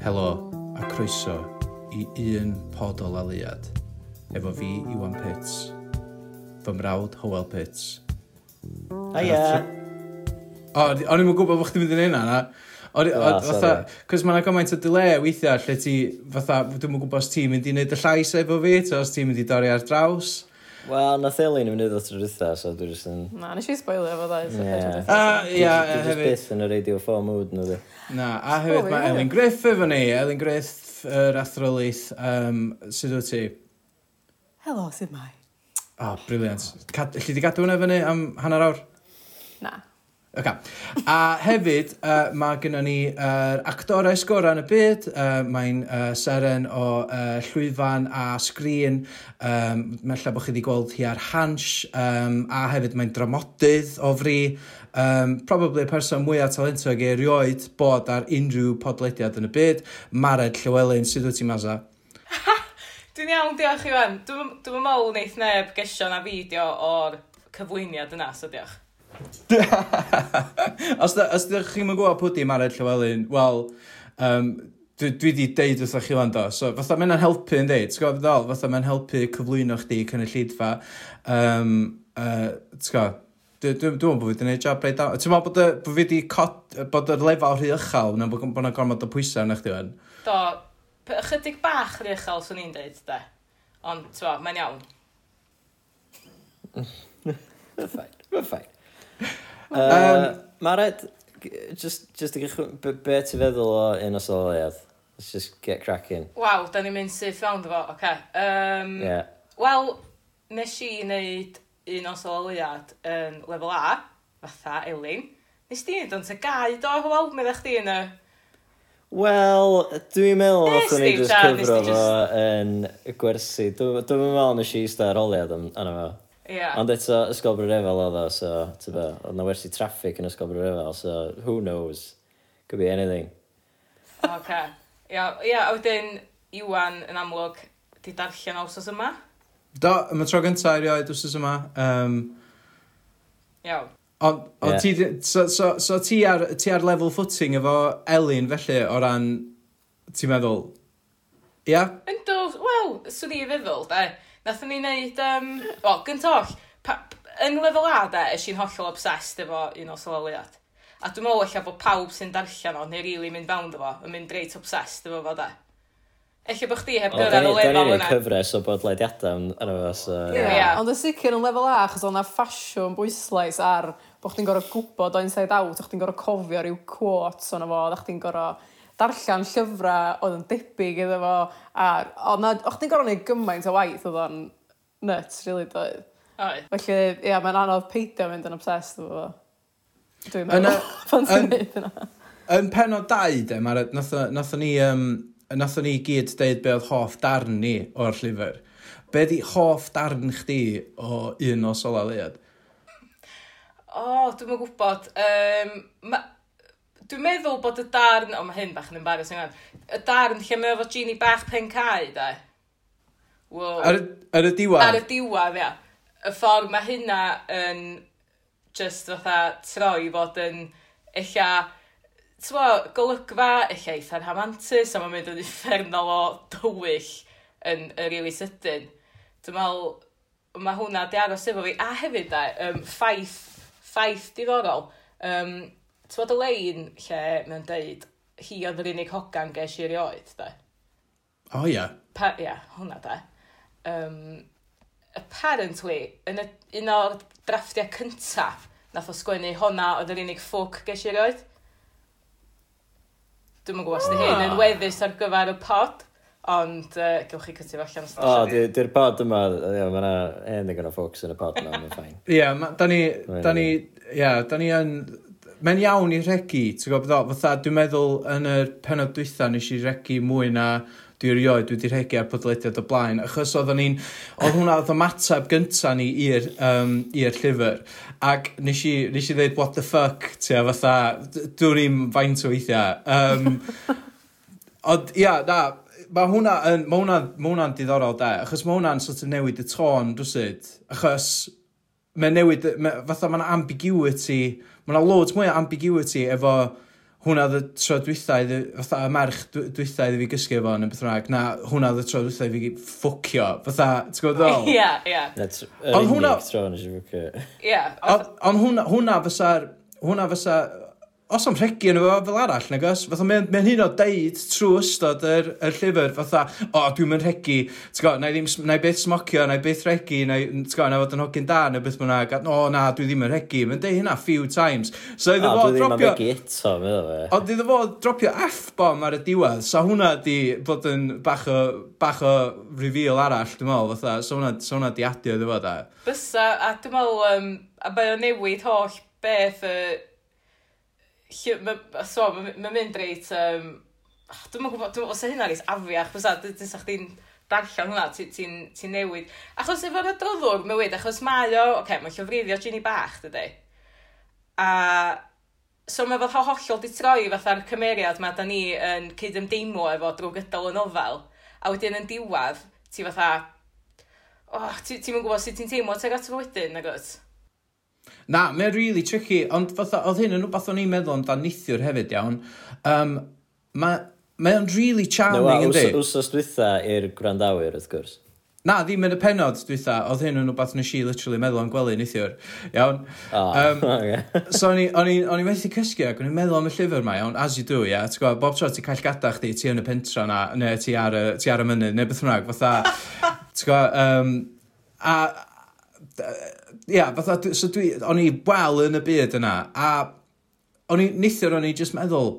Helo a croeso i un pod o laliad efo fi Iwan Pits, fy mrawd Howell Pits. Aia! O, o'n i'n gwybod bod chdi'n mynd i'n hynna, na? Ah, Cos mae'n gymaint o dile weithiau lle ti, fatha, dwi'n mwyn gwybod os ti'n mynd i wneud y llais efo fi, ta os ti'n mynd i dorri ar draws. Wel, nath Elin yn mynd o tro dwytha, so dwi'n jyst yn... Na, nes i spoilio fo ddau. Ie. A, ia, Dwi jyst hefyd. byth yn y radio 4 mood nhw dwi. Na, a hefyd Oh, mae ie. Elin Griff efo ni. Elin Griff, yr athrolith. Um, sydd wyt ti? Helo, sydd mai? O, oh, briliant. Cad- Lli di gadw hwnna fyny am hanner awr? Na. Okay. A hefyd, uh, mae gennym ni yr uh, actores gorau yn y byd. Uh, Mae'n uh, seren o uh, llwyfan a sgrin. Um, mae'n lle bod chi wedi gweld hi ar hans. Um, a hefyd mae'n dramodydd o fri. Um, probably y person mwyaf talentog erioed bod ar unrhyw podlediad yn y byd. Mared Llywelyn, sydd wyt ti maza? Dwi'n iawn, diolch i fan. Dwi'n dwi meddwl wneith neb gesio na fideo o'r cyflwyniad yna, so diolch. os, da, os ydych chi'n gwybod pwdi Mared Llywelyn, wel, um, dwi, dwi di deud wrth chi fan do. So, fatha mae'n helpu yn deud, ti'n gwybod ddol, fatha mae'n helpu cyflwyno chdi cynnig llidfa. Um, uh, ti'n gwybod, dwi'n dwi, dwi bod fi wedi gwneud job reid down. Ti'n meddwl bod, bod fi wedi cod, bod y lefel rhy uchel, na bod yna gormod o pwysau yna chdi fan? Do, ychydig bach rhy uchel, swn i'n deud, de. Ond, ti'n meddwl, mae'n iawn. Mae'n ffain, mae'n ffain uh, um, Mared, just, just i gychwyn, be, be ti feddwl o un o sylwiad? Let's just get cracking. Waw, da ni'n mynd syth fewn fo, oce. Okay. Um, yeah. Wel, nes i wneud un o sylwiad yn lefel A, fatha Elin. Nes di wneud o'n te gau do, wel, meddwl chdi yn y Wel, dwi'n meddwl oedd ni just cyfro fo yn gwersi. Dwi'n meddwl nes i eistedd ar oliad yna fo. Yeah. Ond eto, ysgol Bryrefel oedd o, so, ti'n be, oedd na wersi traffic yn ysgol Bryrefel, so who knows? Could be anything. OK. Ia, ia a wedyn, Iwan yn amlwg, di darllen awsos yma? Do, yma tro gyntaf erioed wsos yma. Um, Iawn. Ond on yeah. ti, so, so, so ti, ar, ti ar level footing efo Elin felly o ran, ti'n meddwl, ia? Yeah? Yndw, wel, swn i feddwl, da. Nathon ni wneud, um, wel, gyntoll, yng lefel A de, es i'n hollol obsessed efo un o sololiad. A dwi'n meddwl eich bod pawb sy'n darllen o, neu rili mynd fewn efo, yn mynd reit obsessed efo fo de. Ella bod chdi heb gyrraedd y lefel yna. Da'n ni'n cyfres o bodlediadau yn efo. So... Yeah. Yeah. Ond yn sicr yn lefel A, achos o'na ffasiwn bwyslais ar bod chdi'n gorfod gwybod o inside out, a chdi'n gorfod cofio rhyw quotes o'na fo, a chdi'n gorfod darllen llyfrau oedd yn debyg iddo fo. A, o, na, o'ch chdi'n gorau gwneud gymaint o waith oedd o'n nuts, really, doedd. Oi. Felly, ia, mae'n anodd peidio mynd yn obsessed efo fo. Dwi'n meddwl, pan ti'n neud yna. Yn pen o dau, de, mae'r... Nathon ni... Um, Nathon ni gyd deud be oedd hoff darn ni o'r llyfr. Be di hoff darn chdi o un o sola leiad? O, oh, dwi'n gwybod. Um, ma Dwi'n meddwl bod y darn, o mae hyn bach yn embarrassing o'n, y darn lle mae efo Gini bach pen cae, da. Wow. Ar, ar y diwedd? Ar y diwedd, ia. Y ffordd mae hynna yn just fatha troi fod yn ella twa, golygfa, eich eitha rhamantus, a mae'n mynd yn uffernol o dywyll yn y rili sydyn. Dwi'n meddwl, mae hwnna di aros efo fi. A hefyd, da, um, ffaith, ffaith diddorol. Um, Ti'n y lein lle mae'n deud, hi oedd yr unig hogan ges i'r oed, da? O, ia. Pa, ia, yeah, hwnna da. Um, apparently, yn y, un o'r drafftiau cyntaf, nath o sgwennu honna oedd yr unig ffwc ges i'r oed. Dwi'n yn gwybod sydd ah. hyn yn weddus ar gyfer y pod, ond uh, gewch chi cytio allan os O, di'r di pod yma, ia, mae yna enig yn y ffwcs yn y pod yma, mae'n ffain. Ia, da ni, da ni, ia, da ni yn mae'n iawn i regu, ti'n gwybod beth o? Fatha, dwi'n meddwl yn y penod dwytha nes i regu mwy na dwi erioed dwi wedi regu ar podlediad o blaen, achos oedden ni'n, oedd hwnna oedd ymateb gynta ni i'r um, i'r llyfr, ac nes i, nes i ddeud what the fuck, ti a fatha, dwi'n ni'n faint o weithiau. Um, ond, ia, na, mae hwnna yn, mae hwnna'n ma hwnna diddorol de, achos mae hwnna'n sort of newid y tôn, dwi'n Achos mae'n newid, mae, fatha mae'n ambiguity, mae'n loads mwy o ambiguity efo hwnna oedd y tro dwythau, fatha y merch dwythau fi gysgu efo yn y beth rhaeg, na hwnna oedd y tro dwythau fi ffwcio, fatha, ti'n gwybod ddol? Ie, ie. Ond hwnna... Ie. Ond hwnna, hwnna fysa'r, hwnna fysa os am rhegi yn efo fel arall, nag os? Fatha, mae'n mae hyn o deud trwy ystod yr, yr llyfr, fatha, o, oh, dwi'n mynd rhegi, ti'n gwybod, na i, ddim, na i beth smocio, na i beth rhegi, na i, ti'n gwybod, na fod yn hogyn da, neu beth mwynhau, o, oh, na, dwi ddim yn rhegi, mae'n deud hynna few times. So, iddo fo dropio... Dwi ddim eto, meddwl fe. Ond iddo fo dropio F-bomb ar y diwedd, so hwnna di bod yn bach o, bach o reveal arall, dwi'n meddwl, fatha, so hwnna, so hwnna di adio, iddo fo da. Bysa, a dwi'n meddwl, um, a mae o newid holl beth, uh Ma, so, mae'n mynd reit, um, dwi'n meddwl, dwi'n meddwl, os yna hynna reit afiach, bwysa, dwi'n sa chdi'n darllen hwnna, ti'n ti, ti newid. Achos efo'r adroddwr, mae'n wedi, achos mae o, oce, okay, mae llofrifio Ginny Bach, dydy. A, so mae fatha hollol di troi fatha'r cymeriad mae da ni yn cydymdeimlo efo drwy gydol y nofel. A wedyn yn diwedd, ti fatha, oh, ti'n ti gwybod sut ti'n teimlo tuag at wedyn, nagwyd? Na, mae'n really tricky, ond fatha, oedd hyn yn rhywbeth o'n i'n meddwl amdan neithiwr hefyd iawn. Um, mae'n ma o'n really charming yndi. No, wsos dwytha i'r gwrandawyr, wrth gwrs. Na, ddim yn y penod dwytha, oedd hyn yn rhywbeth nes i literally meddwl am gwely neithiwr. Iawn. Oh, um, okay. so o'n i'n methu cysgu ac o'n i'n meddwl am y llyfr ma, iawn, as you do, ia. Yeah. Gwybod, bob tro ti'n cael gada chdi, ti yn y pentra na, neu ti ar y, ti ar y mynydd, neu beth rhywbeth, fatha, ti'n gwybod, um, a, ia, fatha, so dwi, o'n i wel yn y byd yna, a o'n i, neithiwr o'n i just meddwl,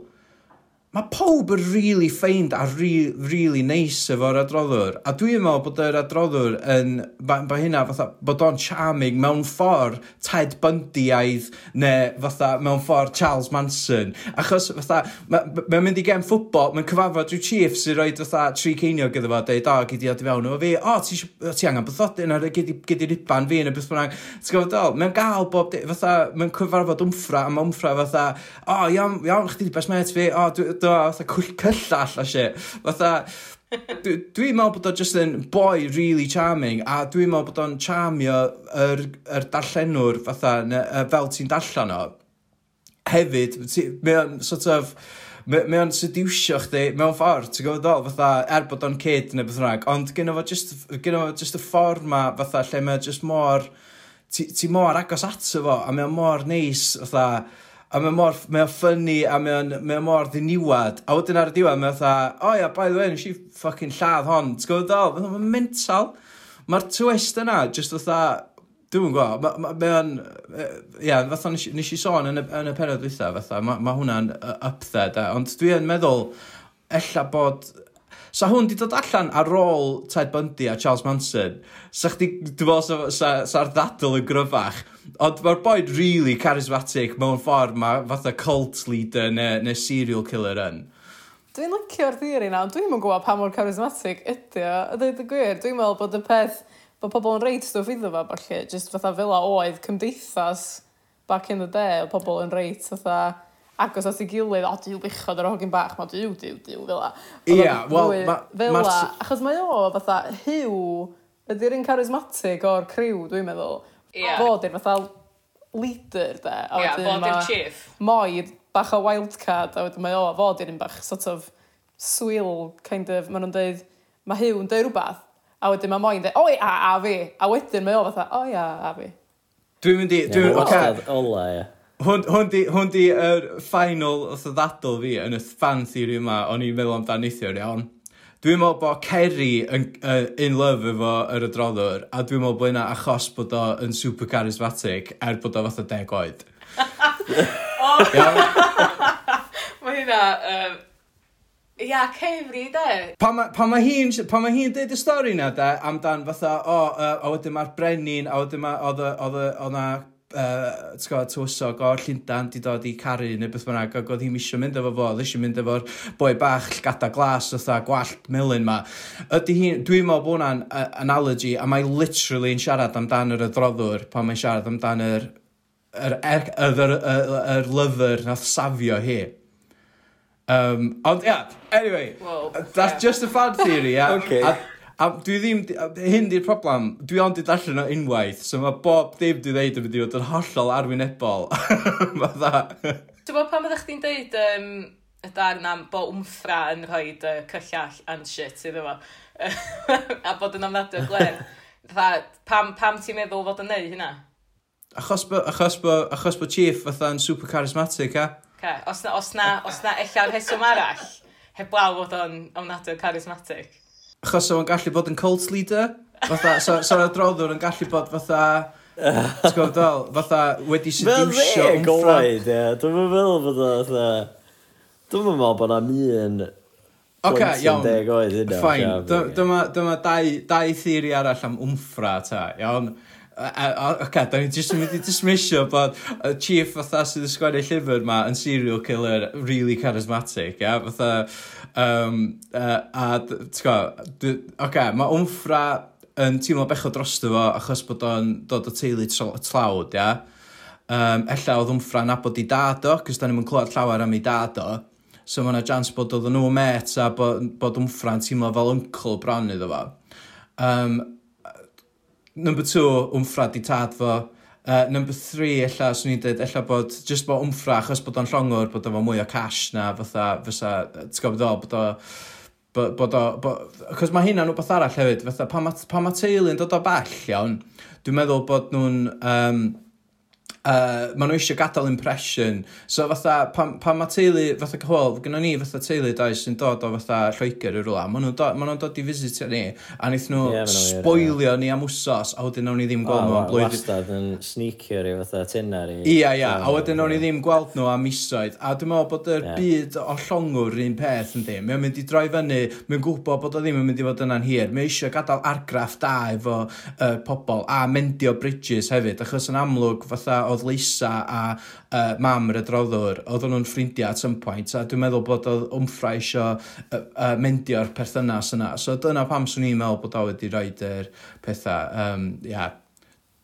mae pob yn really ffeind a really, really nice efo'r adroddwr. A dwi'n meddwl bod yr adroddwr yn, ba hynna, fatha, bod o'n charming mewn ffordd Ted Bundyaidd neu fatha mewn ffordd Charles Manson. Achos fatha, mae'n ma mynd i gen ffwbol, mae'n cyfafod rhyw chief sy'n rhoi fatha tri ceinio gyda fo, dweud, o, gyd i adeg fewn efo fi, o, ti, ti angen bythodyn ar gyd i riban fi yn y beth bynnag. Ti'n gwybod, mae'n gael bob, fatha, mae'n cyfarfod wmffra, a mae wmffra fatha, o, iawn, iawn, chdi di best met fi, o, dwi, do, fatha cwll cyllall a shit. Fatha, dwi'n meddwl bod o just yn boi really charming, a dwi'n meddwl bod o'n charmio yr, yr darllenwr fatha, ne, fel ti'n darllen o. Hefyd, ti, mae o'n sort of, mae o'n sediwsio chdi mewn ffordd, ti'n gwybod ddol, fatha, er bod o'n kid neu beth rhaeg, ond gynnu fo just, gynnu fo just y ffordd ma, fatha, lle mae just mor, ti, ti mor agos ato fo, a mae o'n mor neis, fatha, A mae mor, mae o ffynnu, a mae o'n, mae o mor ddiniwad. A wedyn ar y diwedd, mae o fatha, o oh, ia, by the way, nes i ffucking lladd hon. ti'n gwybod ddol? Mae'n ma mental. Mae'r twist yna, just fatha, dwi'n gwybod, mae ma, ma o'n, ia, yeah, fatha nes, nes i sôn yn y, yn y penod dwytha, fatha, mae ma hwnna'n up there, da. Ond dwi'n meddwl, ella bod Sa hwn di dod allan ar ôl Ted Bundy a Charles Manson. Sa chdi, dwi'n meddwl, sa'r sa, sa ddadl yn gryfach. Ond mae'r boi'n really charismatic mewn ffordd mae fatha cult leader neu, neu serial killer yn. Dwi'n licio'r theori na, ond dwi'n yn gwybod pa mor charismatic ydy o. A dweud y gwir, dwi'n meddwl bod y peth, bod pobl yn reit stwff iddo fo, falle, jyst fatha fel oedd cymdeithas back in the day, o pobl yn reit fatha agos at ei gilydd, o, diw bichod yr hogyn bach, ma, diw, diw, diw, fel Ia, wel, ma... Achos mae o, fatha, hiw, ydy'r un charismatic o'r criw, dwi'n meddwl. Ia. Fod i'r fatha leader, de. Ia, fod i'r chief. Moi, bach o wildcard, a wedyn mae o, fod i'r un bach, sort of, swill, kind of, maen nhw'n dweud, mae hiw yn dweud rhywbeth, a wedyn mae moi'n dweud, oi, a, a fi, a wedyn mae o fatha, o, ia, a fi. Dwi'n mynd i... Dwi'n... Ola, ia. Hwn, hwn, di, hwn di yr er final y ddadl fi yn y fan theory yma o'n i'n meddwl amdan neithiwr iawn. Dwi'n meddwl bod Kerry yn uh, in love efo yr adroddwr a dwi'n meddwl bod yna achos bod o yn super charismatic er bod o fatha deg oed. Iawn? Mae hynna... Um... Ia, cefri de. Pan mae pa ma hi'n ma hi deud y stori na de, amdan fatha, o, oh, uh, a wedyn mae'r brenin, a wedyn mae, oedd yna uh, gwybod, tywysog o'r Llundan di dod i caru neu beth bynnag, ac oedd hi'n misio mynd efo fo, oedd eisiau mynd efo'r boi bach gada glas oedd gwallt melyn ma. Ydy hi, dwi'n meddwl bod hwnna'n analogy, a mae literally yn siarad amdan yr adroddwr pan mae'n siarad amdan yr, yr, er-, yr, yr, yr, yr lyfr nath safio hi. Um, ond, ia, yeah, anyway, well, that's yeah. just a fan theory, ia. Yeah. okay. A, A dwi ddim, a hyn di'r problem, dwi ond i darllen o unwaith, so mae bob dim dwi ddeud yn mynd i fod yn hollol arwynebol. Fatha, Ti'n bod pan byddech chdi'n deud um, y darn am bo wmffra yn rhoi uh, cyllall and shit iddo fo, a bod yn amnadwy o glen, Fatha, pam, pam ti'n meddwl fod yn neud hynna? achos bod achos bo, achos bo Chief fatha'n super charismatic, ha? Okay. Os na, os na, os na ella'r rheswm arall, heblaw fod o'n amnadwy o charismatic. Achos o'n gallu bod yn cult leader. Fatha, so, so, so droddwr yn gallu bod fatha... ti'n gwybod fel? Fatha wedi sediwsio yn ffrant. Dwi'n meddwl bod o fatha... Dwi'n meddwl bod o'n un... Oce, iawn. Fine. Dyma dau theori arall am wmffra ta, iawn. Oce, da ni jyst yn mynd i dismisio bod y chief fatha sydd yn sgwennu llyfr ma yn serial killer really charismatic, ia? Yeah? Fatha, um, uh, a, ti'n go, oce, mae wmffra yn teimlo becho drosto fo achos bod o'n dod o teulu tlawd, ia? Um, ella oedd wmffra nabod i dad o, cos da ni'n clywed llawer am ei dad o. So mae yna jans bod oedd nhw met a bod, bod wmffra'n teimlo fel uncle bron iddo fo. Um, number two, wmffra di tad fo. Uh, number three, ella, swn i'n dweud, ella bod, just bod wmffra, achos bod o'n llongwr, bod o'n mwy o cash na, fatha, fysa, ti'n gwybod o, bod o, bod, bod o, bod, achos mae hynna'n rhywbeth arall hefyd, fatha, pan mae pa ma teulu'n dod o bell iawn, dwi'n meddwl bod nhw'n, um, uh, maen nhw eisiau gadael impression. So fatha, pan, pan mae teulu, fatha cyhwel, gyda ni fatha teulu dau sy'n dod o fatha Lloegr i rwla, maen nhw'n dod, ma nhw dod i visitio ni, a wnaeth nhw yeah, spoilio ni am wsos, a wedyn nawn ni ddim gweld nhw am blwyddyn. Wastad yn sneakio i fatha tynnar i... Ia, ia, a wedyn nawn ni ddim gweld nhw am misoedd, a dwi'n meddwl bod yr yeah. byd o llongwr un peth yn ddim, mae'n mynd i droi fyny, mae'n gwybod bod o ddim yn mynd i fod yna'n hir, mae eisiau gadael argraff da efo uh, pobl, a mendio bridges hefyd, achos yn amlwg fatha oedd Lisa a uh, mam yr adroddwr, oedd nhw'n ffrindiau at some point, a dwi'n meddwl bod oedd wmffra eisiau uh, uh, mendio'r perthynas yna. So dyna pam swn i'n meddwl bod o wedi rhoi yr pethau, um, ia,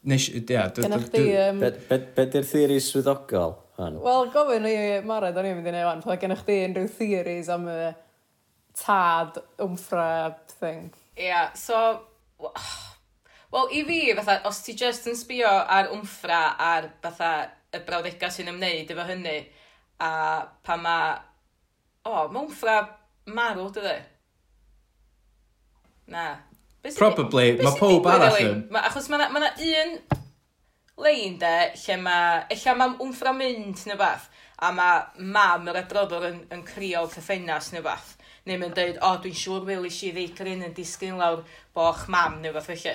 Nes, ia, Dyna chdi... Um... Be, be, be theori swyddogol? Wel, gofyn i Mara, do'n i'n mynd i neud wan, pan gennych chi unrhyw theories am y tad, wmffra, thing. Ia, yeah, so... Wel, i fi, fatha, os ti just yn sbio ar wmffra ar fatha y brawddegau sy'n ymwneud efo hynny, a pa ma... O, oh, mae wmffra marw, dydy? Na. Probably, mae pob arall yn. Ma, Achos mae yna ma un lein de, lle mae... Ella mae wmffra mynd neu beth, a mae mam yr adroddwr yn, yn crio wrth y neu beth neu mae'n dweud, o, oh, dwi'n siŵr Willis i si ddeicrin yn disgyn lawr boch mam neu fath felly.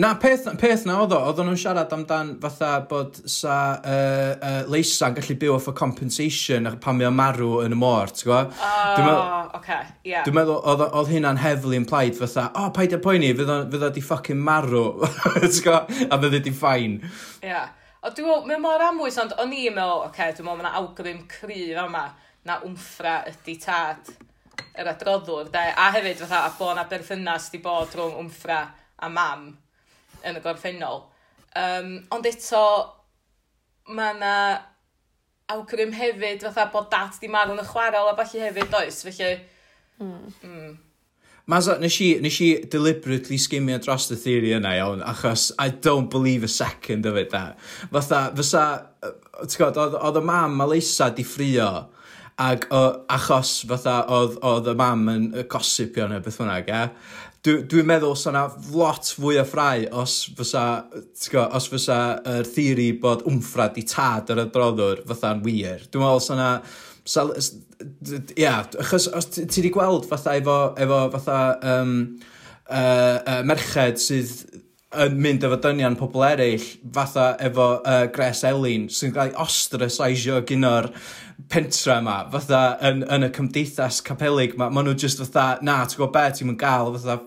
Na, peth, peth na oedd o, oedden nhw'n siarad amdan fatha bod sa uh, uh, leisa'n gallu byw off o compensation pan mae o'n marw yn y môr, ti'n gwybod? O, oce, ie. Dwi'n meddwl, oedd oedd hynna'n heddlu yn plaid fatha, o, oh, paid a poeni, fydd o di ffucking marw, ti'n gwybod? A fydd o di ffain. E ie. Yeah. O, dwi'n meddwl, mae'n mor amwys, ond o'n i'n meddwl, oce, okay, dwi'n meddwl, mae'n awgrym cryf yma na wmffra ydy tad yr adroddwr, de? A hefyd, fatha, a bod na berthynas di bod rhwng wmffra a mam yn y gorffennol. Um, ond eto, mae na awgrym hefyd, fatha bod dat di marw yn y chwarel a falle hefyd, does? Felly, mm. Mm. Maza, nes i, nes i deliberately skimio dros y theori yna iawn, achos I don't believe a second of it da. Fatha, fysa, ti'n gwybod, oedd y mam Melissa di ffrio Ac o, achos fatha oedd, oedd y mam yn y gosipio neu beth hwnna, ia? Dwi'n meddwl sa'n lot fwy o ffrau os fysa, go, os fysa yr theori bod wmffra di tad yr adroddwr fatha'n wir. Dwi'n meddwl sa'n Sal, ia, achos os ti wedi gweld fatha efo, efo fatha um, uh, uh, merched sydd yn mynd efo dynion pobl eraill, fatha efo uh, Gres Elin, sy'n cael ei ostracisio gyno'r pentra yma, fatha yn, yn y cymdeithas capelig, ma, ma nhw just fatha, na, ti'n gwybod be, ti'n mynd gael, fatha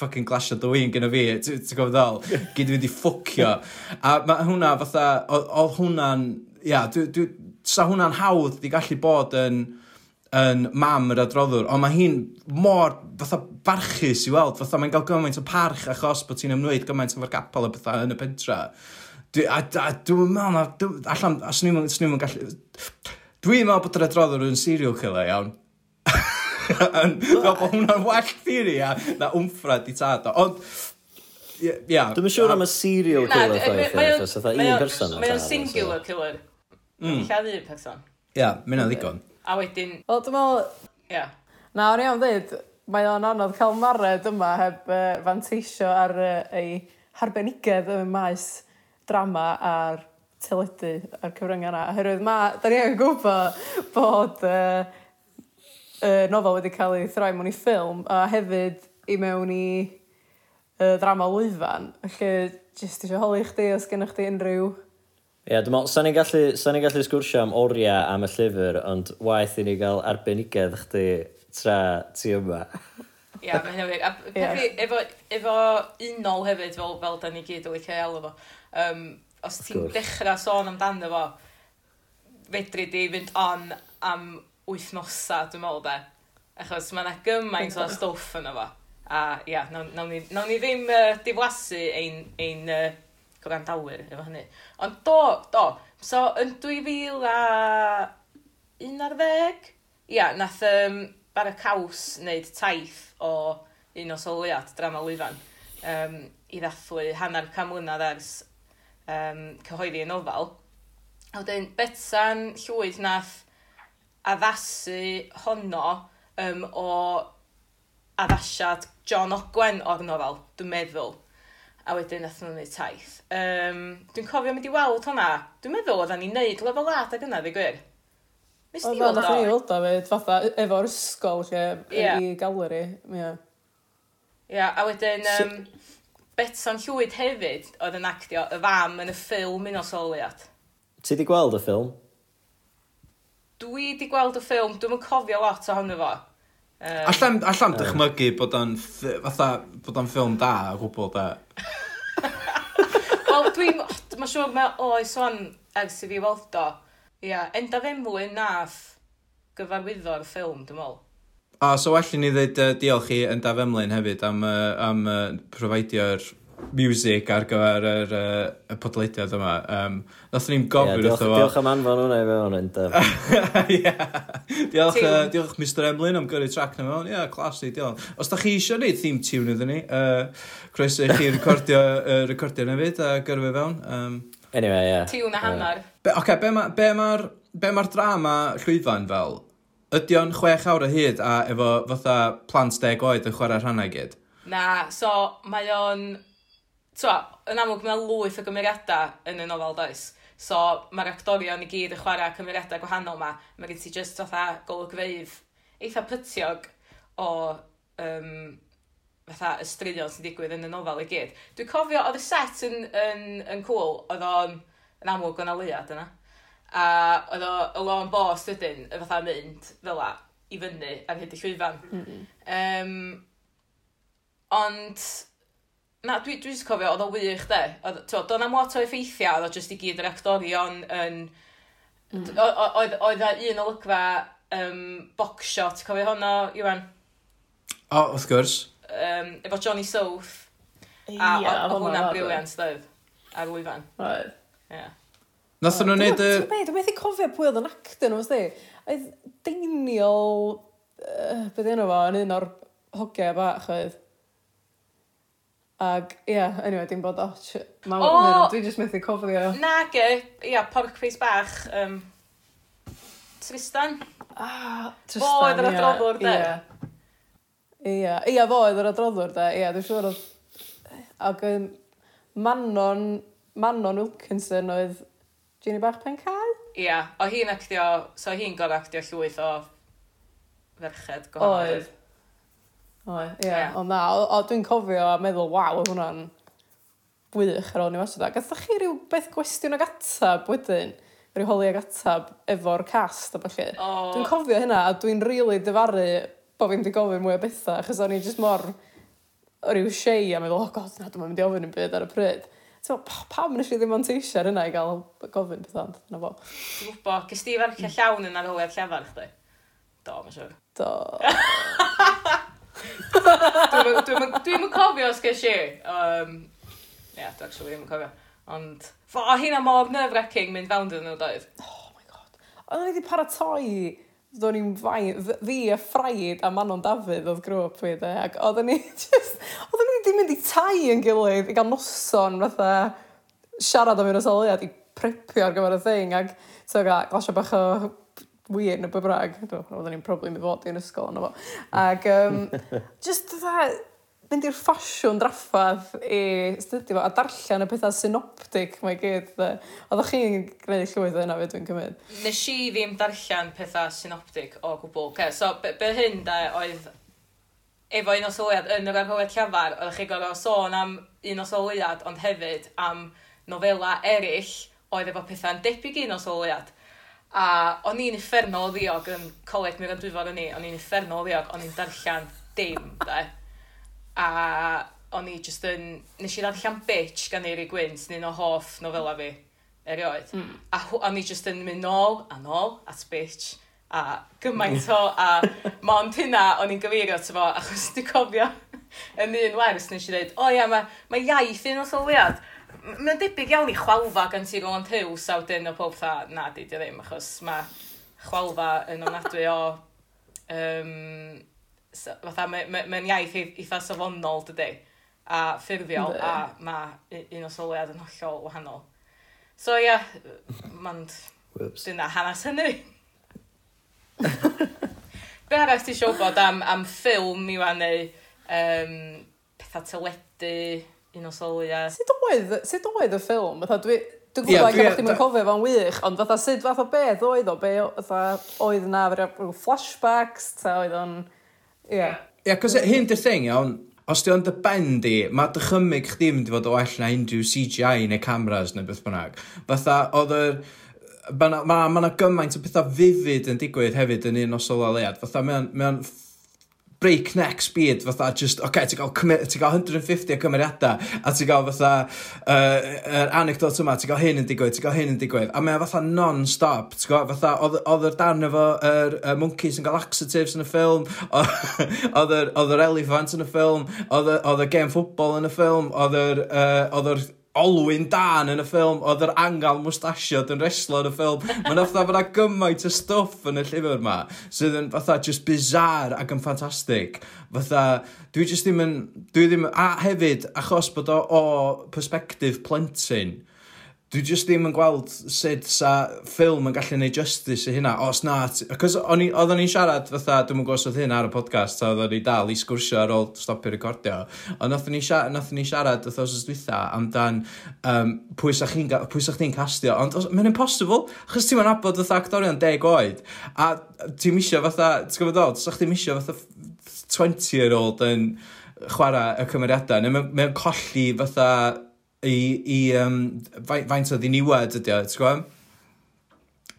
fucking glasio dy wyn gyda fi, ti'n gwybod ddol, gyd i fynd i ffwcio. A mae hwnna fatha, oedd hwnna'n, ia, dwi, dwi, sa hwnna'n hawdd di gallu bod yn, yn mam yr adroddwr, ond mae hi'n mor fatha barchus i weld, fatha mae'n cael gymaint o parch achos bod ti'n ymwneud gymaint efo'r capel a bethau yn y pentra. Dwi, a, a dwi'n meddwl, allan, os ni'n gallu, Dwi'n meddwl bod yr adroddwr yn serial killer, iawn. Yn- meddwl bod hwnna'n well theory, a na wmffra di tad o. Ond, ie, ia. Dwi'n siŵr am y serial Na, killer thai, mae o'n- achos oedd mae un o'n- person yn Mae o'n cael, singular killer. Mm. Lla un person. Ia, mynd o ddigon. A wedyn, Wel, dwi'n meddwl, ia. na, o'n iawn dweud, mae o'n anodd cael mared yma heb uh, fanteisio ar uh, ei harbenigedd y maes drama a'r teledu a'r cyfryngau yna. Oherwydd mae, da ni yn gwybod bod uh, uh, nofel wedi cael ei throi mewn i ffilm, a hefyd i mewn i uh, drama lwyfan. Felly, jyst eisiau holi chdi os gennych chdi unrhyw... Ie, yeah, dwi'n meddwl, sa'n ni'n gallu, sa ni gallu sgwrsio am oriau am y llyfr, ond waith i ni gael arbenigedd chdi tra ti yma. Ie, yeah, mae'n wir. A yeah. efo, efo unol hefyd, fel, fel da ni gyd o licio ei alw fo, um, os ti'n dechrau sôn amdano fo, fedri di fynd on am wythnosa, dwi'n meddwl de. Achos mae yna gymaint o stwff yna fo. A ia, nawn, nawn, ni, nawn ni ddim uh, diflasu ein, ein uh, gwrandawyr efo hynny. Ond do, do, so yn 2000 a 11, ia, nath um, bar y caws wneud taith o un o soliad drama lwyfan um, i ddathlu hanner camlynedd ers um, cyhoeddi y nofel. A wedyn, Betsan Llwyd nath addasu honno um, o addasiad John Ogwen o'r nofel, dwi'n meddwl. A wedyn nath nhw'n gwneud taith. Um, dwi'n cofio mynd i weld hwnna. Dwi'n meddwl oedden ni'n neud lefel A ag yna, ddi gwir. Nes ti weld o? Nath ni weld o, fyd, fatha, e- efo'r ysgol lle yeah. i galeri. Ie, yeah. yeah, a wedyn... Um, Betsan Llwyd hefyd oedd yn actio y fam yn y ffilm un o soliad. Ti di gweld y ffilm? Dwi di gweld y ffilm, dwi'n cofio lot ohono fo. Um, allan, allan um. dychmygu bod o'n fatha, bod o'n ffilm da, o gwbl da. Wel, dwi'n, mae'n siŵr mae oes o'n ers i fi weld o. Ia, yeah. enda femlyn nath gyfarwyddo'r ffilm, dwi'n meddwl. A so well i ni ddweud uh, diolch i yn Daf Emlyn hefyd am, uh, am uh, profeidio'r music ar gyfer yr uh, y podleidiad yma. Um, Nath ni'n gofyn yeah, wrtho fo. Diolch am anfon hwnna i fewn yn dyf. Diolch, uh, diolch Mr Emlyn am gyrru track na mewn. Ia, yeah, classy, diolch. Os da chi eisiau gwneud theme tune iddyn ni, uh, croeso i chi recordio, uh, recordio hefyd a gyrru fe fewn. Um, anyway, ie. Yeah. Tune a hanner. Be, okay, be mae'r ma, be ma, be ma drama llwyfan fel? Ydy o'n chwech awr o hyd a efo fatha plant deg oed yn chwarae rhannau gyd? Na, so mae o'n... Twa, yn amlwg mae lwyth o gymeriadau yn y nofel does. So mae'r actorion i gyd yn chwarae cymeriadau gwahanol ma. Mae gen ti just fatha golygfeidd eitha pytiog o um, fatha ystrudion sy'n digwydd yn y nofel i gyd. Dwi'n cofio, oedd y set yn, yn, yn cool, oedd o'n yn amlwg o'n aliad yna. A oedd o y lôn bost dydyn, y fatha mynd fel la, i fyny ar hyd y llwyfan. Mm -hmm. um, ond, na, dwi, dwi jyst cofio, oedd o wych de. Doedd o'na lot o effeithiau, oedd o jyst i gyd yr actorion yn... Mm. Oedd o un olygfa um, box shot, cofio honno, Iwan? O, oh, wrth gwrs. Um, efo Johnny South. Ia, yeah, a oedd hwnna'n briliant, dweud, ar lwyfan. Oedd. Yeah. Nath nhw'n neud y... Ti'n beth, dwi'n methu cofio pwy oedd yn actor nhw, ysdi? Oedd Daniel... Uh, Beth enw fo, yn un o'r hogiau bach oedd. Ag, ie, yeah, anyway, dim bod och. Ma, o, oh! dwi'n just methu cofio. Nag e, ia, porc face bach. Um, Tristan. Ah, Tristan, Fo oedd yr adroddwr, de. Ie, ie, ie, fo oedd yr adroddwr, de. Ie, dwi'n siŵr oedd... Ag, um, Manon, Manon Wilkinson oedd Ginny bach pen cael? Ia, o hi'n actio, so hi'n gorau actio llwyth o ferched gwahanol. Oedd. Oedd, ie, Ond na, o, o dwi'n cofio a meddwl, waw, oedd hwnna'n wych ar ôl ni wasio da. Chi rhyw beth gwestiwn ag atab wedyn? Rhyw holi ag atab efo'r cast a falle. Oh. Dwi'n cofio hynna a dwi'n rili really dyfaru bod fi'n di gofyn mwy o bethau, achos o'n i jyst mor rhyw shei a meddwl, oh god, na, dwi'n mynd i ofyn yn byd ar y pryd. Ti'n meddwl, pam nes i ddim ond teisio ar hynna i gael gofyn beth ond, na fo. Ti'n gwybod, gys ti farcio llawn yn arholiad llafar, chdi? Do, mae'n siwr. Do. Dwi'n yn cofio os ges i. Um, yeah, dwi'n actually ddim yn cofio. Ond, fo, hynna mor nerve-wracking mynd fewn dyn nhw doedd. Oh my god. Ond o'n i wedi paratoi Do'n ni'n fain, fi a Ffraid a Manon Dafydd oedd grŵp fi, de, ac oedden ni just, oedden ni wedi mynd i tai yn gilydd i gael noson, fatha, siarad am un o soliad i prepio ar gyfer y thing, ac, so, gael, glasio bach o wir neu bybrag. Oedden ni'n probably mynd fod i'n ysgol yna fo. Ac, um, just, fatha, mynd i'r ffasiwn draffadd i studio fo a darllen y pethau synoptic mae gyd. de. Oeddech chi'n gwneud llwyth yna fe dwi'n cymryd. Nes i ddim darllen pethau synoptic o gwbl. Okay, so, be, be hyn da oedd efo un o sylwiad yn yr arholiad llafar, oeddech chi gorau sôn am un o sylwiad, ond hefyd am nofela eraill oedd efo pethau'n debyg un o sylwiad. A o'n i'n uffernol ddiog yn coleg mi'r yn dwyfor yn ni, o'n i'n uffernol ddiog, o'n i'n darllen dim, da a o'n i just yn, nes i ddarllen bitch gan Eiri Gwyn, sy'n un o hoff nofela fi, erioed. Mm. A o'n i just yn mynd nôl a nôl at bitch a gymaint o, a mond hynna o'n i'n gyfeirio ty fo, achos dwi'n cofio yn un wers nes i dweud, o ia, mae ma iaith un o sylwiad. Mae'n debyg iawn i chwalfa gan ti Roland Hughes a wedyn o pob tha, na di, di ddim, achos mae chwalfa yn ofnadwy o um, so, fatha, mae'n ma, ma, ma iaith eitha safonol, dydy, a ffurfiol, a mae un o soliad yn hollol wahanol. So, ia, yeah, mae'n... Dwi'n na hanes hynny. Be arall ti siw bod am, am ffilm i wan neu um, pethau teledu, un o soliad? Sut oedd, sut oedd y ffilm? Fatha, dwi, Dwi'n gwybod yeah, bod chi'n cofio fo'n wych, ond fatha sut fath o beth oedd o, be fatha oedd na rhyw flashbacks, ta oedd o'n... Oedden Yeah. Ie, yeah, cos hyn dy'r thing iawn, os di o'n dy ben di, mae dychymyg chdi mynd i fod o well na unrhyw CGI neu cameras neu beth bynnag. Fatha, oedd yr... Mae yna ma, ma, ma gymaint o bethau fifid yn digwydd hefyd yn un o sololiad. Fatha, mae'n breakneck speed, fatha just, oce, okay, ti'n cael, ti cael 150 o cymeriadau, a ti'n cael fatha yr uh, er anecdote yma, ti'n cael hyn yn digwydd, ti'n cael hyn yn digwydd, a mae fatha non-stop, ti'n cael, fatha, oedd yr darn efo yr er, monkeys yn cael laxatives yn y ffilm, oedd yr elephant yn y ffilm, oedd y game football yn y ffilm, oedd yr, uh, oedd yr Olwyn Dan yn y ffilm, oedd yr angal mwstasiod yn reslo yn y ffilm. Mae'n fatha fyna gymaint o stwff yn y llyfr yma, sydd yn fatha just bizar ac yn ffantastig. Fatha, dwi just ddim yn, dwi ddim, a hefyd, achos bod o o perspektif plentyn, dwi just ddim yn gweld sut sa ffilm yn gallu neud justice i hynna, os na, cos oedden ni'n siarad fatha, dwi'n mwyn gwrs oedd hyn ar y podcast, a oedden ni dal i sgwrsio ar ôl stopio recordio, ond oedden ni siarad, oedden ni siarad oedd os ysdwytha amdan um, pwy sa chi'n pwy sa chdi'n castio, ond mae'n impossible, achos ti'n mynd abod fatha actorion deg oed, a ti'n misio fatha, ti'n gwybod o, sa chdi'n misio fatha 20 year old yn chwarae y cymeriadau, neu mae'n colli fatha i, i um, faint o ddiniwed ydy o, ti'n gwybod?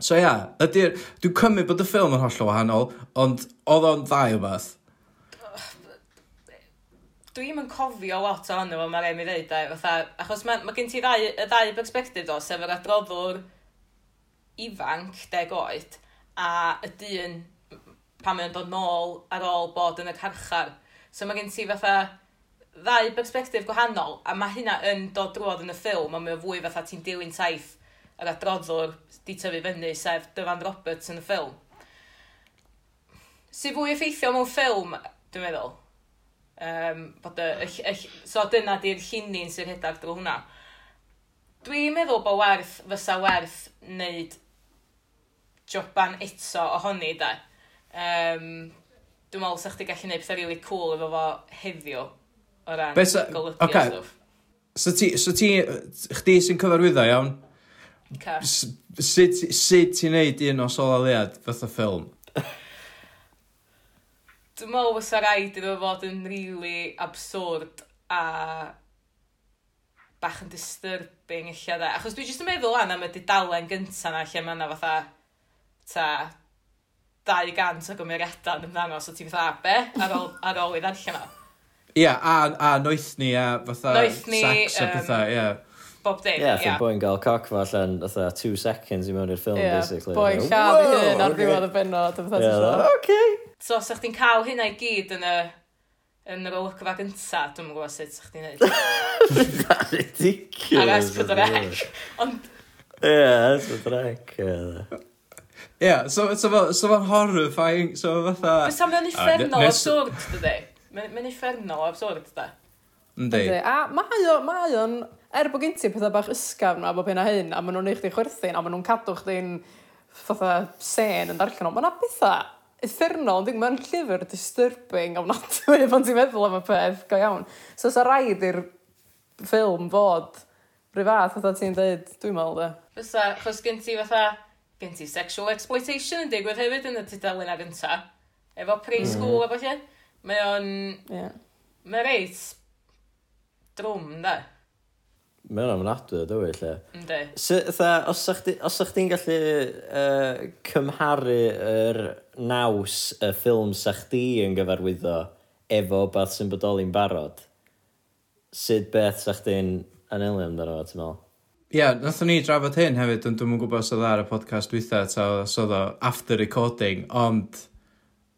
So ia, ydy'r... Dwi'n cymryd bod y ffilm yn hollol wahanol, ond oedd o'n ddau o beth. Dwi'n yn cofio lot o'n nhw, mae'r Emi ddeud, a, fatha, achos mae ma gen ti ddau, y ddau perspektif o, sef yr adroddwr ifanc, deg oed, a y dyn pan mae'n dod nôl ar ôl bod yn y carchar. So mae gen ti fatha ddau perspektif gwahanol, a mae hynna yn dod drwodd yn y ffilm, a mae o fwy fatha ti'n dilyn taith yr adroddwr di tyfu fyny, sef Dyfan Roberts yn y ffilm. Sy'n fwy effeithio mewn ffilm, dwi'n meddwl. Um, bod y, y, y, so dyna di'r llunin sy'n rhedeg drwy hwnna. Dwi'n meddwl bod werth, fysa werth wneud joban eto ohoni, da. Um, dwi'n meddwl sa'ch ti gallu gwneud pethau really cool efo fo heddiw O ran Be sa- golygu a okay. stwff. So ti, so ti, chdi sy'n cyfarwyddo iawn, Oce. s- sut sut ti'n neud un o sola fath o ffilm? Dwi'n meddwl fysa rhaid iddo fod yn really absurd a bach yn disturbing illa da. Achos dwi jyst yn meddwl an am y dudalen gynta na lle mae yna fatha ta 200 o gymeriadau yn ymddangos o ti'n fatha be ar ôl, ar ôl i ddarllen o. Ia, a, a noeth ni, a fatha noeth sex a pethau, ia. Bob dim, ie. ia. Yeah, boi'n gael coc fa allan, fatha two seconds i mewn i'r ffilm, yeah, basically. Boi'n lladd i hyn ar ddiwedd y benod, a fatha ti'n siarad. Oce. So, sa chdi'n cael hynna i gyd yn y yn yr olygfa gynta, dwi'n gwybod sut sa'ch ti'n neud. Da ridiculous. Ar Esbyd yr Ec. Ond... Ie, Esbyd yr Ec. Ie, so fo'n horrifying, so fatha... Bys am yn uffernol absurd, dydy? Mae'n effernol absurd, da. Yndi. A mae o, mae o'n, er bod gen ti pethau bach ysgafn a bod hyn a hyn, a maen nhw'n eich di chwerthin, a maen nhw'n cadw chdi'n fatha sen yn darllen o, mae yna bethau effernol, ond mae'n llyfr disturbing ofnadwy pan ti'n meddwl am y peth, go iawn. So, sa rhaid i'r ffilm fod rhywbeth, fatha ti'n dweud, dwi'n meddwl, da. Fysa, chos gen ti fatha, gen ti sexual exploitation yn digwydd hefyd yn y tudalen ar gynta, efo pre-school mm. a falle. Mae o'n... Yeah. Mae reit... drwm, da. Mae o'n amnadwy o dywy, lle. Ynddi. Os o'ch di'n gallu uh, cymharu yr naws y ffilm sa'ch chdi yn gyfarwyddo efo beth sy'n bodoli'n barod, sut beth sa'ch chdi'n anelu amdano fo, ti'n meddwl? Ie, yeah, nathon ni drafod hyn hefyd, ond dwi'n gwybod os oedd ar y podcast dwytha, ta os oedd o after recording, ond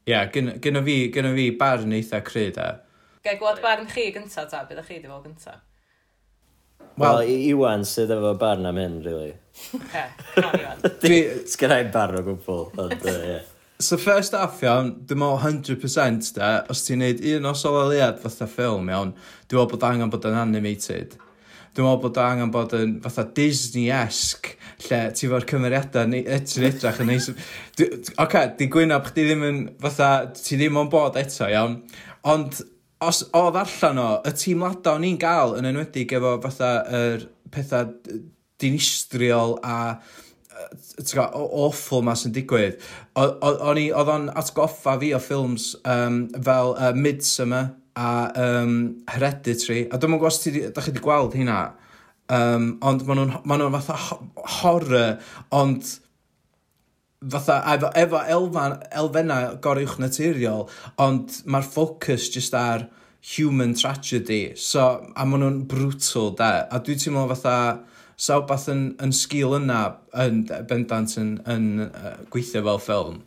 yeah, gynna fi, gynna fi barn eitha cryd e. Gai gwlad barn chi gynta ta, bydd chi di fod gynta? Wel, well, Iwan sydd efo barn am hyn, really. Sgynna i'n barn o gwbl, ond, uh, yeah. So first off iawn, dwi'n meddwl 100% da, os ti'n neud un os o leiad fatha ffilm iawn, dwi'n meddwl bod angen bod yn animated. Dwi'n meddwl bod angen bod yn fatha Disney-esque lle ti fo'r cymeriadau neu eto edrach yn neis. Oce, okay, di gwyno chdi ddim yn fatha, ti ddim on bod eto, iawn. Ond os oedd allan o, y teimladau o'n i'n gael yn enwedig efo fatha yr pethau dinistriol a tga, awful ma sy'n digwydd. o'n i Oedd o'n atgoffa fi o ffilms um, fel uh, Midsummer, a um, Hereditary, a dwi'n gwybod os ti, da chi wedi gweld hynna, um, ond maen nhw'n ma nhw fatha horror, ond fatha, efo, efo elfan, elfennau gorywch naturiol, ond mae'r ffocws just ar human tragedy, so, a maen nhw'n brutal, da, a dwi'n teimlo fatha, sawbath yn, yn sgil yna yn bendant yn, yn, yn uh, gweithio fel ffilm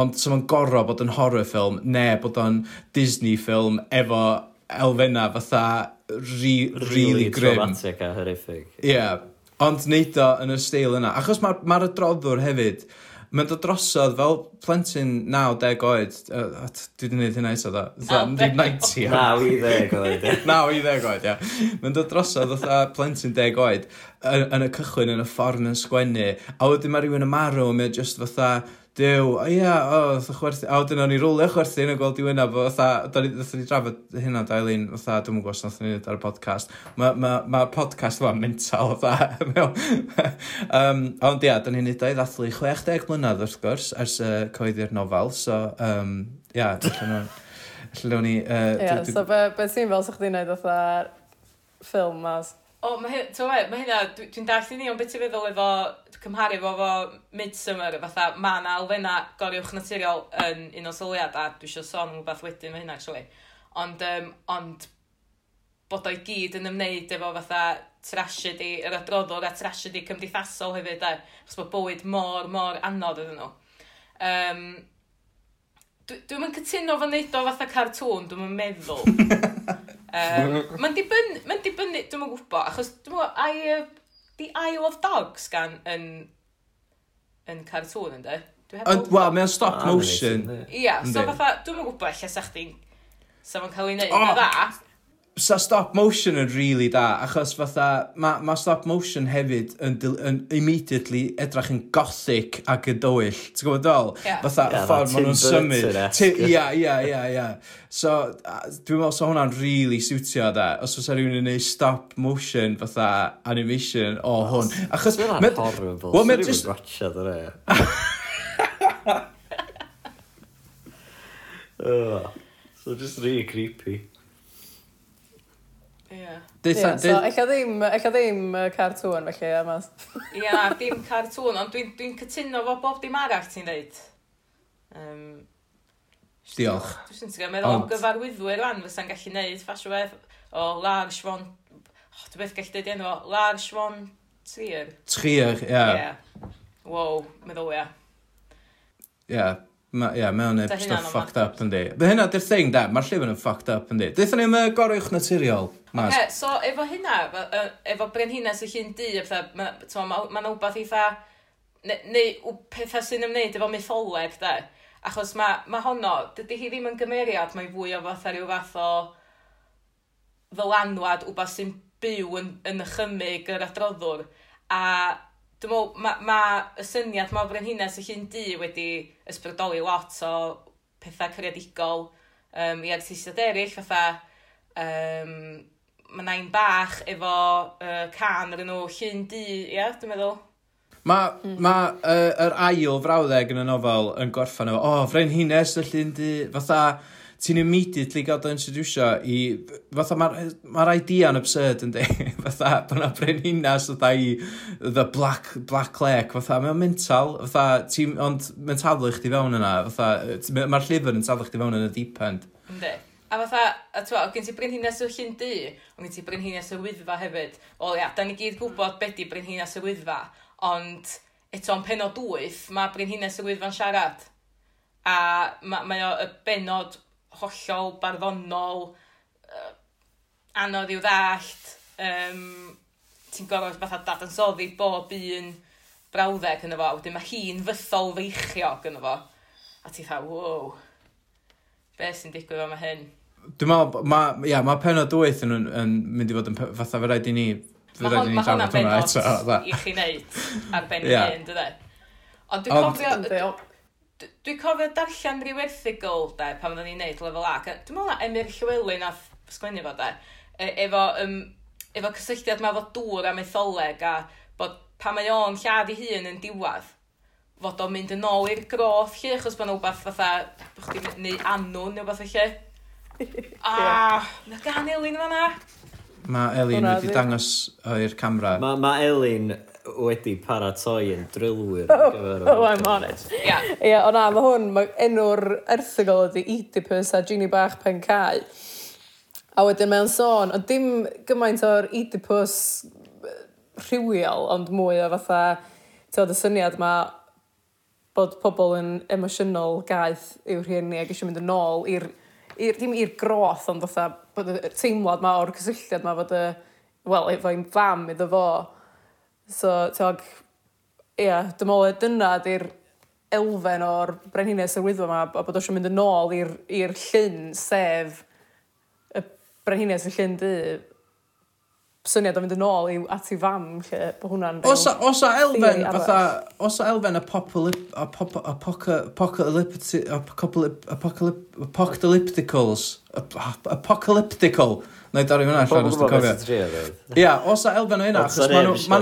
ond so mae'n gorau bod yn horror ffilm neu bod o'n Disney ffilm efo elfenna fatha ri, really, really grim. traumatic a horrific. Ie, yeah. ond neud o yn y steil yna. Achos mae'r ma, ma adroddwr hefyd, mae'n dod drosodd fel plentyn 9-10 oed. Uh, dwi wedi gwneud hynna eto dda. Ddim 90 oed. 9 i 10 oed. naw i 10 oed, ia. Mae'n dod drosodd fatha plentyn 10 oed yn, yn y cychwyn yn y ffordd yn sgwennu. A wedyn mae rhywun yn marw, mae'n just fatha Dyw, o ia, o, fatha chwerthu. A wedyn o'n i rwlio chwerthu yn y gweld i wyna, bo, fatha, dyn ni drafod hynna Dailin, Eileen, fatha, dwi'n gwybod os ni wneud ar y podcast. Mae ma, ma podcast yma mental, fatha. um, ond ia, dyn ni'n neud o'i ddathlu 60 mlynedd wrth gwrs, ers uh, coeddi'r nofel, so, um, ia, allan o'n... Allan o'n i... Ia, so be, be sy'n fel sa'ch chi'n neud fatha ffilm mas? O, oh, mae hynna, ma hynna dwi'n dwi dallt i ni, ond beth ti'n feddwl efo cymharu efo efo Midsummer, fatha mae yna elfenna goriwch naturiol yn un o syliad, a dwi eisiau sôn am rhywbeth wedyn mae hynna, actually. Ond, um, ond bod o'i gyd yn ymwneud efo fatha trasiedi yr adroddwr a trasiedi cymdeithasol hefyd, e, achos bod bywyd mor, mor anodd ydyn nhw. Um, Dwi'n dwi, dwi cytuno fo neud o fatha cartŵn, dwi'n meddwl. Um, mae'n dibynnu, mae'n dibynnu, dwi'n mwyn gwybod, achos dwi'n mwyn uh, The Isle of Dogs gan yn, yn cartŵn ynddo. Wel, mae'n stop motion. Ia, so fatha, dwi'n mwyn gwybod lle sa chdi'n... Sa fo'n cael ei wneud yn dda sa stop motion yn really da, achos fatha, mae ma stop motion hefyd yn, yn immediately edrach yn gothic ac yn dywyll. Ti'n gwybod ddol? Yeah. Fatha yeah, ffordd maen nhw'n symud. Ia, ia, ia, ia. So, dwi'n meddwl sa hwnna'n really siwtio da, os oes rhywun yn neud stop motion fatha animation o hwn. Achos... Dwi'n horrible. Wel, mae'n just... Dwi'n So, just really creepy. Ie. Yeah, so, eich ddim, eich ddim uh, cartŵn felly, a mas. Ie, yeah, dim cartŵn, ond dwi'n dwi cytuno fo bob dim arall ti'n dweud. Um, Diolch. Dwi'n sy'n ti'n meddwl am gyfarwyddwyr rhan fysa'n gallu neud ffasio beth o Lars von... Oh, dwi'n beth gallu dweud enw o, Lars von Trier. Trier, ie. Yeah. Yeah. Wow, meddwl, ia. Yeah. Ie, yeah, Ma, yeah, mae o'n neud stuff fucked up yn di. Fe hynna, di'r thing da, mae'r llyfr yn fucked up yn di. Deithon ni'n uh, gorwch naturiol, Mas. Okay, so efo hynna, efo, efo brenhines y llun di, mae ma wbeth eitha, neu pethau sy'n ymwneud efo mytholeg, da. Achos mae ma honno, dydy hi ddim yn gymeriad, mae'n fwy o fath rhyw fath o ddylanwad, wbeth sy'n byw yn, yn ychymig yr adroddwr. A dwi'n meddwl, mae ma y syniad mae o frenhines y llun di wedi ysbrydoli lot o pethau cyrraedigol um, i artistiaid eraill, fatha um, mae nain bach efo uh, can ar enw llun di, ia, dwi'n meddwl. Mae mm. ma, uh, yr ail frawddeg yn y nofel yn gorffan efo, o, oh, frenhines y llun di, fatha, ti'n immediately gael dy introducio i... Fatha, mae'r ma idea yn absurd yn di. fatha, bod yna brenhinas fatha i the black, black lake. Fatha, mae'n mental. Fatha, ti'n... Ond mae'n taflu chdi fewn yna. Fatha, mae'r llyfr yn taflu chdi fewn yn y deep end. Ynddi. A fatha, a twa, o gen ti brenhinas o llyn du, o gen ti brenhinas o wyddfa hefyd. O ia, da ni gyd gwybod beth di brenhinas o wyddfa, ond eto yn penod wyth, mae brenhinas o wyddfa'n siarad. A mae ma o y benod hollol barddonol, uh, anodd i'w ddallt, um, ti'n gorfod fatha dadansoddi bob un brawddeg yna fo, wedyn mae hi'n fythol feichiog yn efo, A ti'n dda, wow, be sy'n digwydd yma hyn? Dwi'n meddwl, mae yeah, ma penod dwyth yn, yn, yn mynd i fod yn fatha fe rhaid i ni... Fe rhaid i ni drafod hwnna eto. Mae hwnna'n benod i chi wneud ar ben yeah. hyn, dydde. Ond dwi'n cofio... Dwi'n cofio darllen rhyw erthigol, de, pan oedden ni'n neud lefel A. Dwi'n meddwl na Emyr Llywelyn a sgwennu fo, de, e, efo, um, efo cysylltiad mae fo dŵr a metholeg a bod pan mae o'n lladd i hun yn diwad, fod o'n mynd yn ôl i'r groth lle, achos bod nhw'n beth fatha, chdi, neu anwn neu beth lle. A, na gan Elin fanna. Mae Elin wedi dangos o'r camera. Mae ma Elin wedi paratoi yn drylwyr. Oh, oh, I'm on it. Ia, yeah. o na, mae hwn, mae enw'r erthigol ydi Oedipus a Ginny Bach Pen Cai. A wedyn mae'n sôn, ond dim gymaint o'r Oedipus rhywiol, ond mwy o fatha, ti'n y syniad ma bod pobl yn emosiynol gaeth i'w rhieni ac eisiau mynd yn ôl i'r, ir, dim i'r groth, ond fatha, bod y teimlad ma o'r cysylltiad ma fod y, wel, efo'n fam iddo fo, So, tiog, ia, dim ond dyna di'r elfen o'r brenhines yr wyddfa yma, a bod eisiau mynd yn ôl i'r llyn, sef y brenhines y llyn du, syniad o fynd yn ôl i, at i fam lle bod hwnna'n... Os a elfen, fatha, os a elfen apocalypticals, apocalyptical, na i dorri hwnna allan os dwi'n cofio. Ia, os a elfen o hynna, achos ma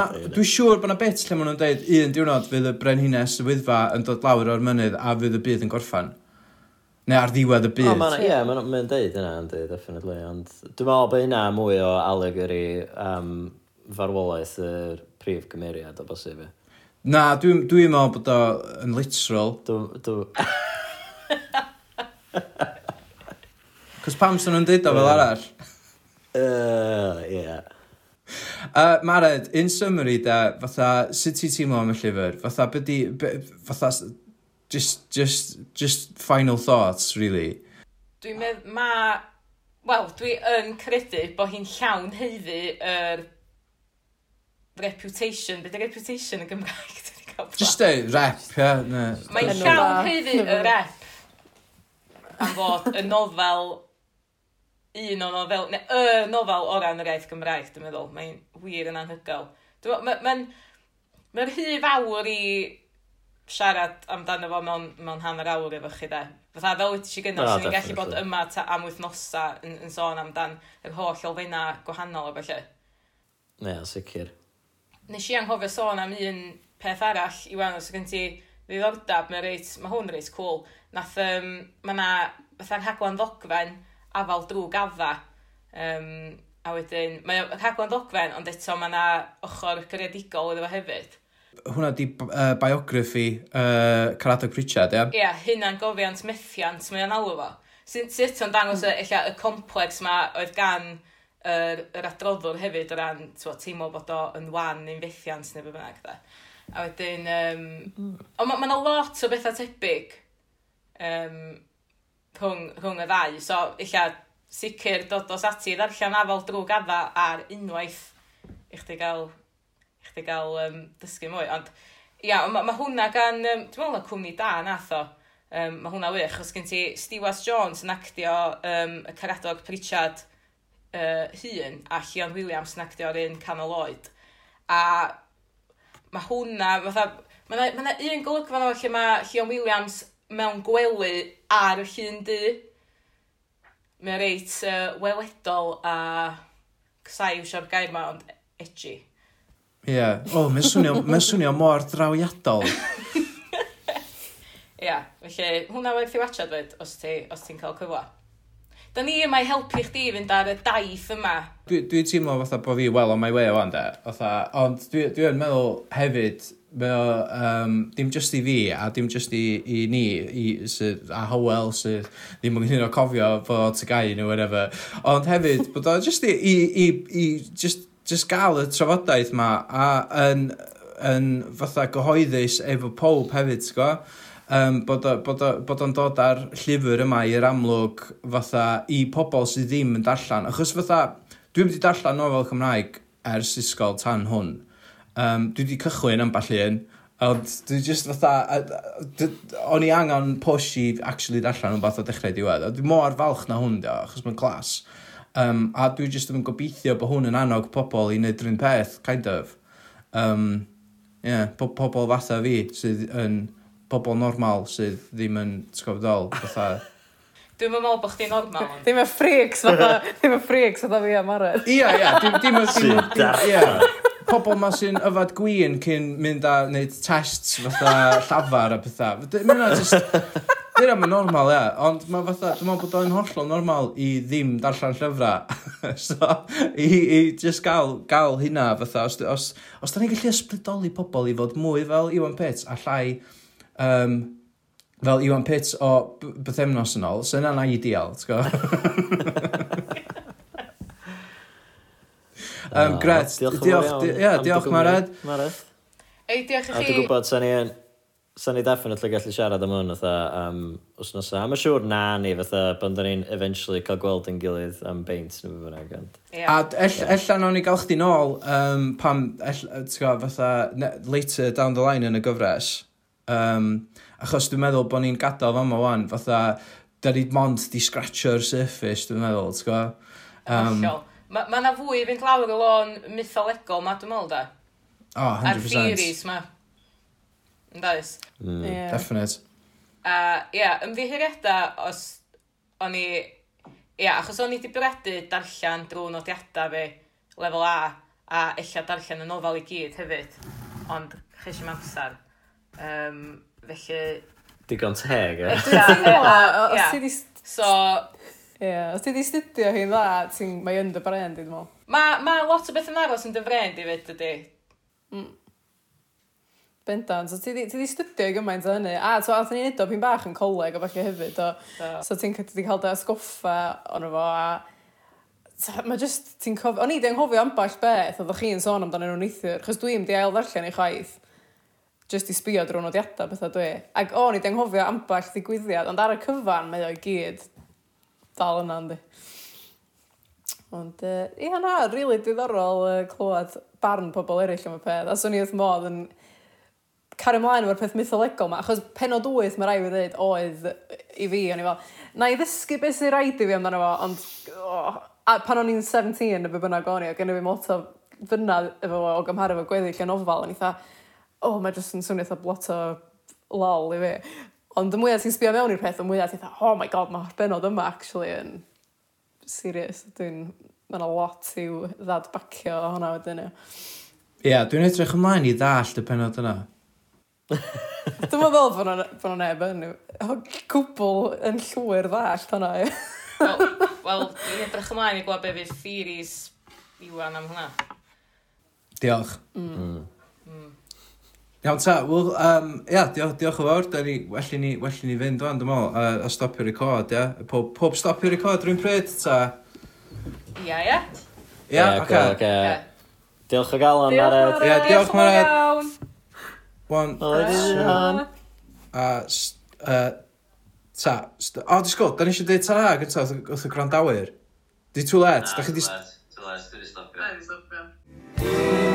na, dwi'n siŵr bod na bit lle maen nhw'n deud un diwrnod fydd y brenhines y wyddfa yn dod lawr o'r mynydd a fydd y byd yn gorffan. Neu ar ddiwedd y byd. O, ie, yeah, mae'n ma deud yna, ynddi, definitely. Ond dwi'n meddwl bod hynna mwy o allegory um, farwolaeth y prif gymeriad o bosib. Na, dwi'n dwi meddwl bod o yn literal. Dwi'n... Dwi... Cos pam sy'n nhw'n deud o fel arall? Uh, yeah. Uh, Mared, in summary da, fatha, sut ti'n teimlo am y llyfr? Fatha, byddi, fatha, just, just, just final thoughts, really. Dwi'n meddwl, ma... Wel, dwi yn credu bod hi'n llawn heiddi yr er reputation. Be dy reputation yn Gymraeg? Just a rep, ie. Yeah, no. Mae'n llawn heiddi y rep am fod y nofel un o nofel, neu y nofel o ran yr iaith Gymraeg, dwi'n meddwl. Mae'n wir yn anhygoel. Mae'n ma, ma, ma, ma, ma, ma, siarad amdano fo mewn, mewn hanner awr efo chi de. Fytha fel wyt ti gynnal, no, sy'n gallu bod yma ta, am wythnosa yn, yn sôn amdan yr holl olfenna gwahanol o felly. Ne, yeah, sicr. Nes i anghofio sôn am un peth arall i wan os gen ti ddiddordab, mae, reit, mae hwn reit cool. Nath, um, mae yna fatha'n rhaglen ddogfen afal drwy gadda. Um, a wedyn, mae rhaglen ddogfen, ond eto mae yna ochr gyrraedigol iddo fo hefyd hwnna di uh, biography uh, Caradog Pritchard, ia? Ia, yeah, hynna'n gofiant methiant, mae o'n alw fo. Sut sy o'n dangos mm. eich y complex ma oedd gan yr, yr adroddwr hefyd o ran twa, teimlo bod o yn wan neu'n fethiant neu beth bynnag. Da. A wedyn, um, mm. ond mae yna ma lot o bethau tebyg um, rhwng, rhwng y ddau. So, illa, sicr dod os ati ddarllen afal drwy gadda ar unwaith i chdi gael chdi gael um, dysgu mwy. Ond ia, mae ma hwnna gan, um, dwi'n meddwl na cwmni da nath o. Um, mae hwnna wych, os gen ti Stewart Jones yn actio um, y caradog Pritchard uh, hun a Lleon Williams yn actio'r un canol oed. A mae hwnna, fatha, mae yna ma un golygfa yna lle mae Lleon Williams mewn gwely ar y llun dy. Mae'n reit uh, weledol a... Uh, sai wsio'r gair ma, ond edgy. Ie. O, mae'n swnio, mae'n swnio mor drawiadol. Ia, felly hwnna wedi i watchad fyd, os ti'n ti cael cyfle. Da ni yma i helpu chdi fynd ar y daith yma. Dwi, dwi teimlo fatha bod fi well on my way o'n de. Fatha, ond dwi, dwi yn meddwl hefyd, fel, um, dim just i fi a dim just i, i ni i, sydd, a Howell sydd ddim yn gynnu'n cofio bod ty gau neu whatever ond hefyd bod o just i, i, i, i just just gael y trafodaeth ma a yn, yn fatha gyhoeddus efo pob hefyd, sgo? Um, bod o'n bod o, bod o dod ar llyfr yma i'r amlwg fatha i pobl sydd ddim yn darllen. Achos fatha, dwi wedi darllen nofel Cymraeg ers ysgol tan hwn. Um, dwi wedi cychwyn am amball un, ond dwi just fatha, o'n i angen push i actually darllen o'n fath o dechrau diwedd. Dwi mor falch na hwn, dio, achos mae'n glas. Um, a dwi jyst yn gobeithio bod hwn yn annog pobl i wneud rhywun peth, kind of. Um, yeah, po pobl fatha fi sydd yn pobl normal sydd ddim yn sgofdol, fatha... Dwi'n meddwl bod chdi'n normal. Ddim y freaks fatha, ddim y freaks fatha fi am arad. Ia, ia, ddim yn... Sy'n. Pobl ma sy'n yfad gwyn cyn mynd a wneud tests fatha llafar a pethau. Mae'n just... Dyna mae'n normal, ia. Ond mae fatha, dwi'n meddwl bod o'n hollol normal i ddim darllen llyfrau. so, i, i just gael, gael hynna, fatha, os, os, os da ni'n gallu ysbrydoli pobl i fod mwy fel Iwan Pits a llai um, fel Iwan Pits o bythemnos yn ôl, so yna'n ideal, ti'n gwybod? um, gret. Diolch, diolch, diolch, diolch, diolch Mared. Mared. Ei, diolch i chi. A dwi'n gwybod, sa'n ni yn Sa'n ni definitely gallu siarad am hwn fatha am wsnos A mae'n siŵr na ni fatha pan da ni'n eventually cael gweld yn gilydd am beint neu fyna gant. A ella nawn ni gael chdi nôl um, pam, ti'n gwybod, fatha later down the line yn y gyfres. Um, achos dwi'n meddwl bod ni'n gadael fama wan, fatha, da ni mond di scratcho'r surface, dwi'n meddwl, ti'n gwybod? Um, Mae yna ma fwy i fynd lawr y lôn mytholegol, ma dwi'n meddwl da. O, oh, 100%. A'r theories ma. Yn dais? Mm. Yeah. Definite. A uh, ia, yeah, ymddihiriadau os o'n i... Ie, yeah, achos o'n i wedi bwredu darllen drwy nodiadau fi, lefel A, a ella darllen y nofel i gyd hefyd. Ond chys amser. Um, felly... Digon teg, e? Os ti di... So... Ie, os ti di studio hi'n dda, ti'n... Mae yn dy brand, i'n meddwl. Mae ma lot o beth yn aros yn dy brand i fyd, ydy. Mm. Bendan, So ti di, ti di studio gymaint o hynny. A so athyn ni'n neud o pyn bach yn coleg o falle hefyd. O, yeah. So ti'n ti cael dy asgoffa o'n efo a... so, Mae just, ti'n cofio... O'n i di anghofio amball beth oedd chi'n sôn amdano nhw'n neithiwr. Chos dwi'n di ail ddarllen i chwaith. Just i sbio drwy'n nodiadau bethau dwi. Ac o'n i di anghofio amball ddigwyddiad. Ond ar y cyfan mae o'i gyd dal yna ynddi. Ond, uh, ia na, rili really diddorol uh, clywed barn pobl eraill am y peth. A swn i wrth modd yn car ymlaen efo'r peth mytholegol ma, achos penod wyth mae rai fi ddweud oedd i fi, o'n i fel, na i ddysgu beth sy'n rhaid i fi amdano fo, ond oh, a pan o'n i'n 17 y bynnag o'n i, o gen i fi lot o fyna efo fo o gymharu fo gweddill yn ofal, o'n i dda, o, oh, mae jyst yn swnio eitha lot o lol i fi. Ond y mwyaf ti'n sbio mewn i'r peth, y mwyaf ti'n oh my god, mae'r benod yma actually yn serious. Dwi'n, mae'n lot i'w ddadbacio hwnna wedyn. Ie, yeah, dwi'n edrych ymlaen i ddall y penod yna. Dwi'n meddwl bod nhw'n neb yn cwbl yn llwyr ddallt hwnna. Wel, well, dwi'n edrych ymlaen i gweld beth fydd theories Iwan am hwnna. Diolch. Mm. Mm. Iawn ta, wel, um, ia, diolch, diolch yn fawr, da ni, well ni, well ni fynd o'n, dwi'n meddwl, a, a stopio record, ia. Pob, pob stopio record rwy'n pryd, ta? Ia, ia. Ia, oce. Diolch o galon, Mared. Ia, diolch, Mared. One, two, a uh, ta. O, di disgwyl, da ni eisiau dweud ta gyntaf wrth y gwrandawyr. Di too late, da chi di... Too late, too late, dwi'n stopio. Da stopio.